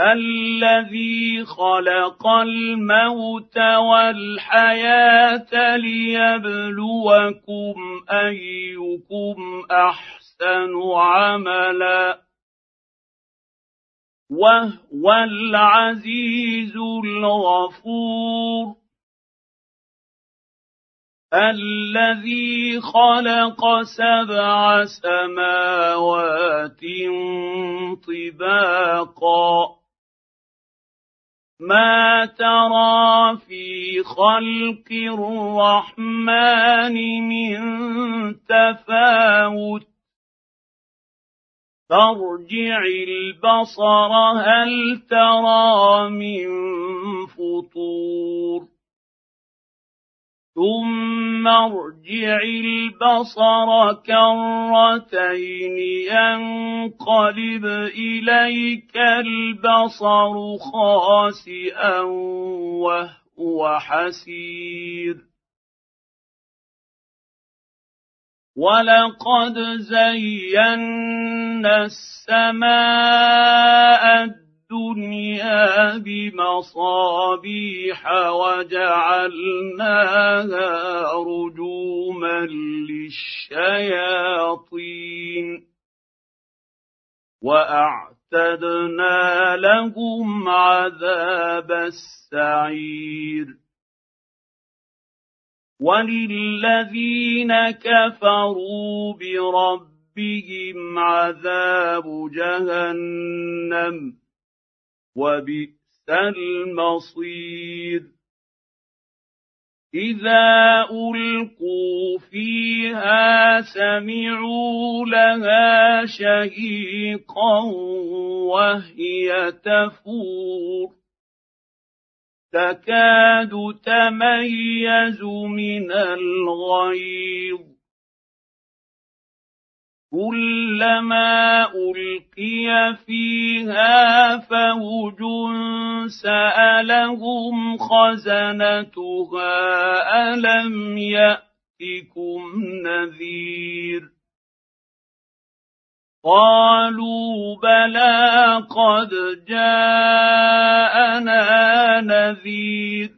الذي خلق الموت والحياة ليبلوكم أيكم أحسن عملا. وهو العزيز الغفور. الذي خلق سبع سماوات طباقا. ما ترى في خلق الرحمن من تفاوت فارجع البصر هل ترى من فطور ثم ارجع البصر كرتين ينقلب إليك البصر خاسئا وهو حسير. ولقد زينا السماء بمصابيح وجعلناها رجوما للشياطين وأعتدنا لهم عذاب السعير وللذين كفروا بربهم عذاب جهنم وبئس المصير. إذا ألقوا فيها سمعوا لها شهيقا وهي تفور. تكاد تميز من الغيظ. كلما ألقي فيها فوج سألهم خزنتها ألم يأتكم نذير قالوا بلى قد جاءنا نذير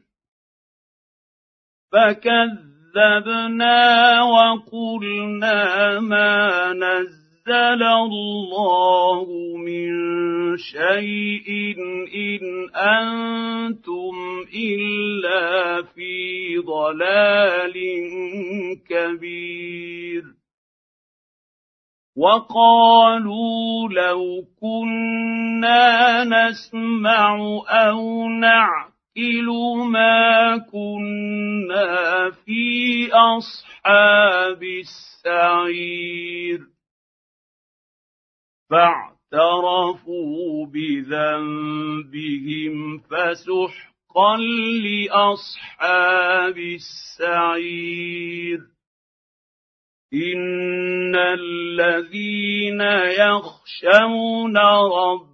فكذب كذبنا وقلنا ما نزل الله من شيء ان أنتم الا في ضلال كبير وقالوا لو كنا نسمع أو نعلم نُؤْكِلُ مَا كُنَّا فِي أَصْحَابِ السَّعِيرِ فَاعْتَرَفُوا بِذَنبِهِمْ فَسُحْقًا لِّأَصْحَابِ السَّعِيرِ إِنَّ الَّذِينَ يَخْشَوْنَ رَبَّهُم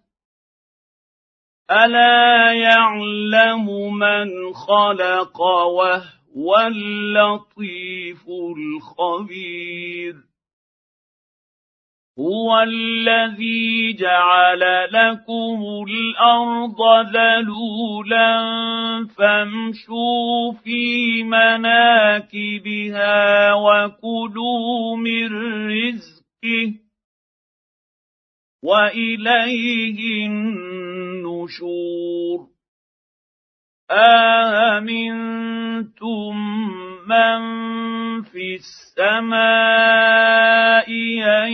الا يعلم من خلق وهو اللطيف الخبير هو الذي جعل لكم الأرض ذلولا فامشوا في مناكبها وكلوا من رزقه وإليه النشور. آمنتم من في السماء أن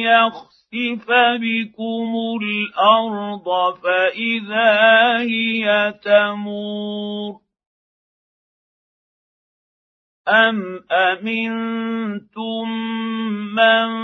يخسف بكم الأرض فإذا هي تمور. أم أمنتم من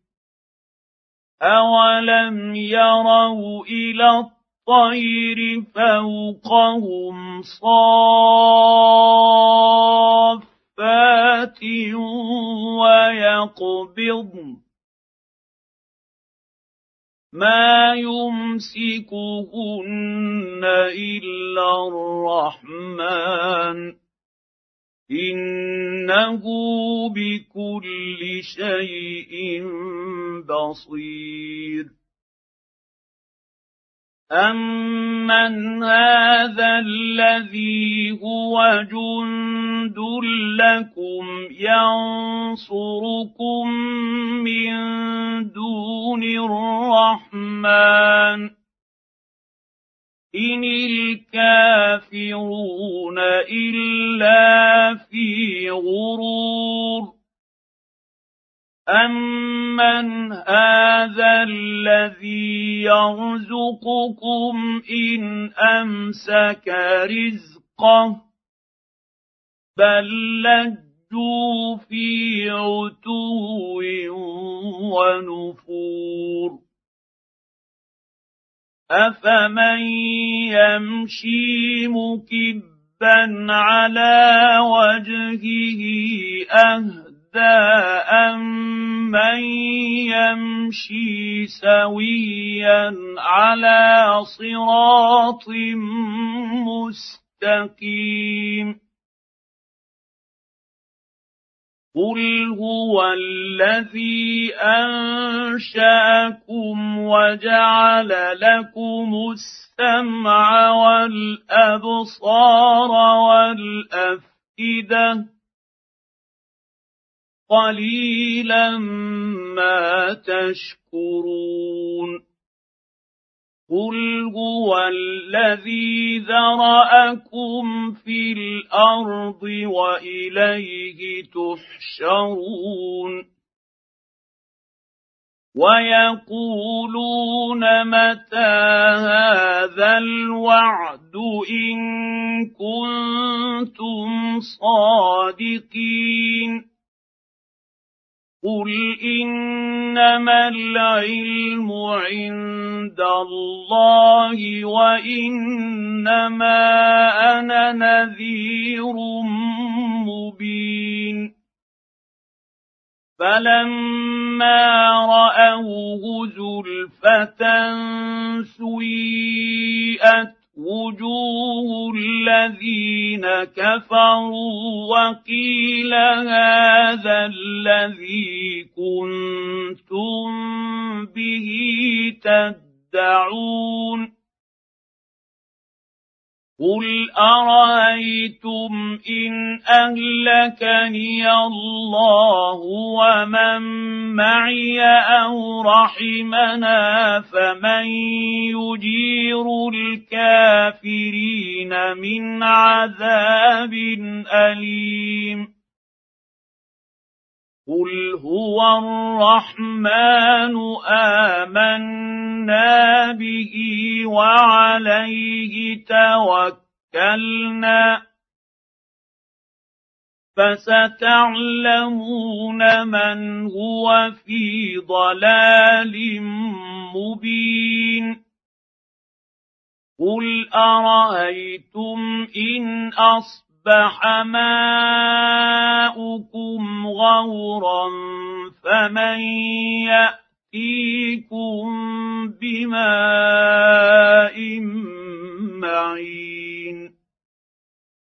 اولم يروا إلى الطير فوقهم صافات ويقبضن ما يمسكهن الا الرحمن انه بكل شيء بصير امن هذا الذي هو جند لكم ينصركم من دون الرحمن ان الكافرون إلا في غرور. امن هذا الذي يرزقكم ان امسك رزقه بل لجوا في عتو ونفور افمن يمشي مكبا على وجهه اهدى أَمَّن يَمْشِي سَوِيًّا عَلَىٰ صِرَاطٍ مُّسْتَقِيمٍ قُلْ هُوَ الَّذِي أَنشَأَكُمْ وَجَعَلَ لَكُمُ السَّمْعَ وَالْأَبْصَارَ وَالْأَفْئِدَةَ قليلا ما تشكرون قل هو الذي ذراكم في الأرض واليه تحشرون ويقولون متى هذا الوعد ان كنتم صادقين قل انما العلم عند الله وانما أنا نذير مبين فلما راوه زلفه سيئت وجوه الذين كفروا وقيل هذا الذي كنتم به تدعون قل ارايتم ان اهلكني الله ومن معي أو رحمنا فمن يجير الكافرين من عذاب اليم قل هو الرحمن امنا به وعليه توكلنا فستعلمون من هو في ضلال مبين. قل أرأيتم إن أصبح ماؤكم غورا فمن ياتيكم بماء معين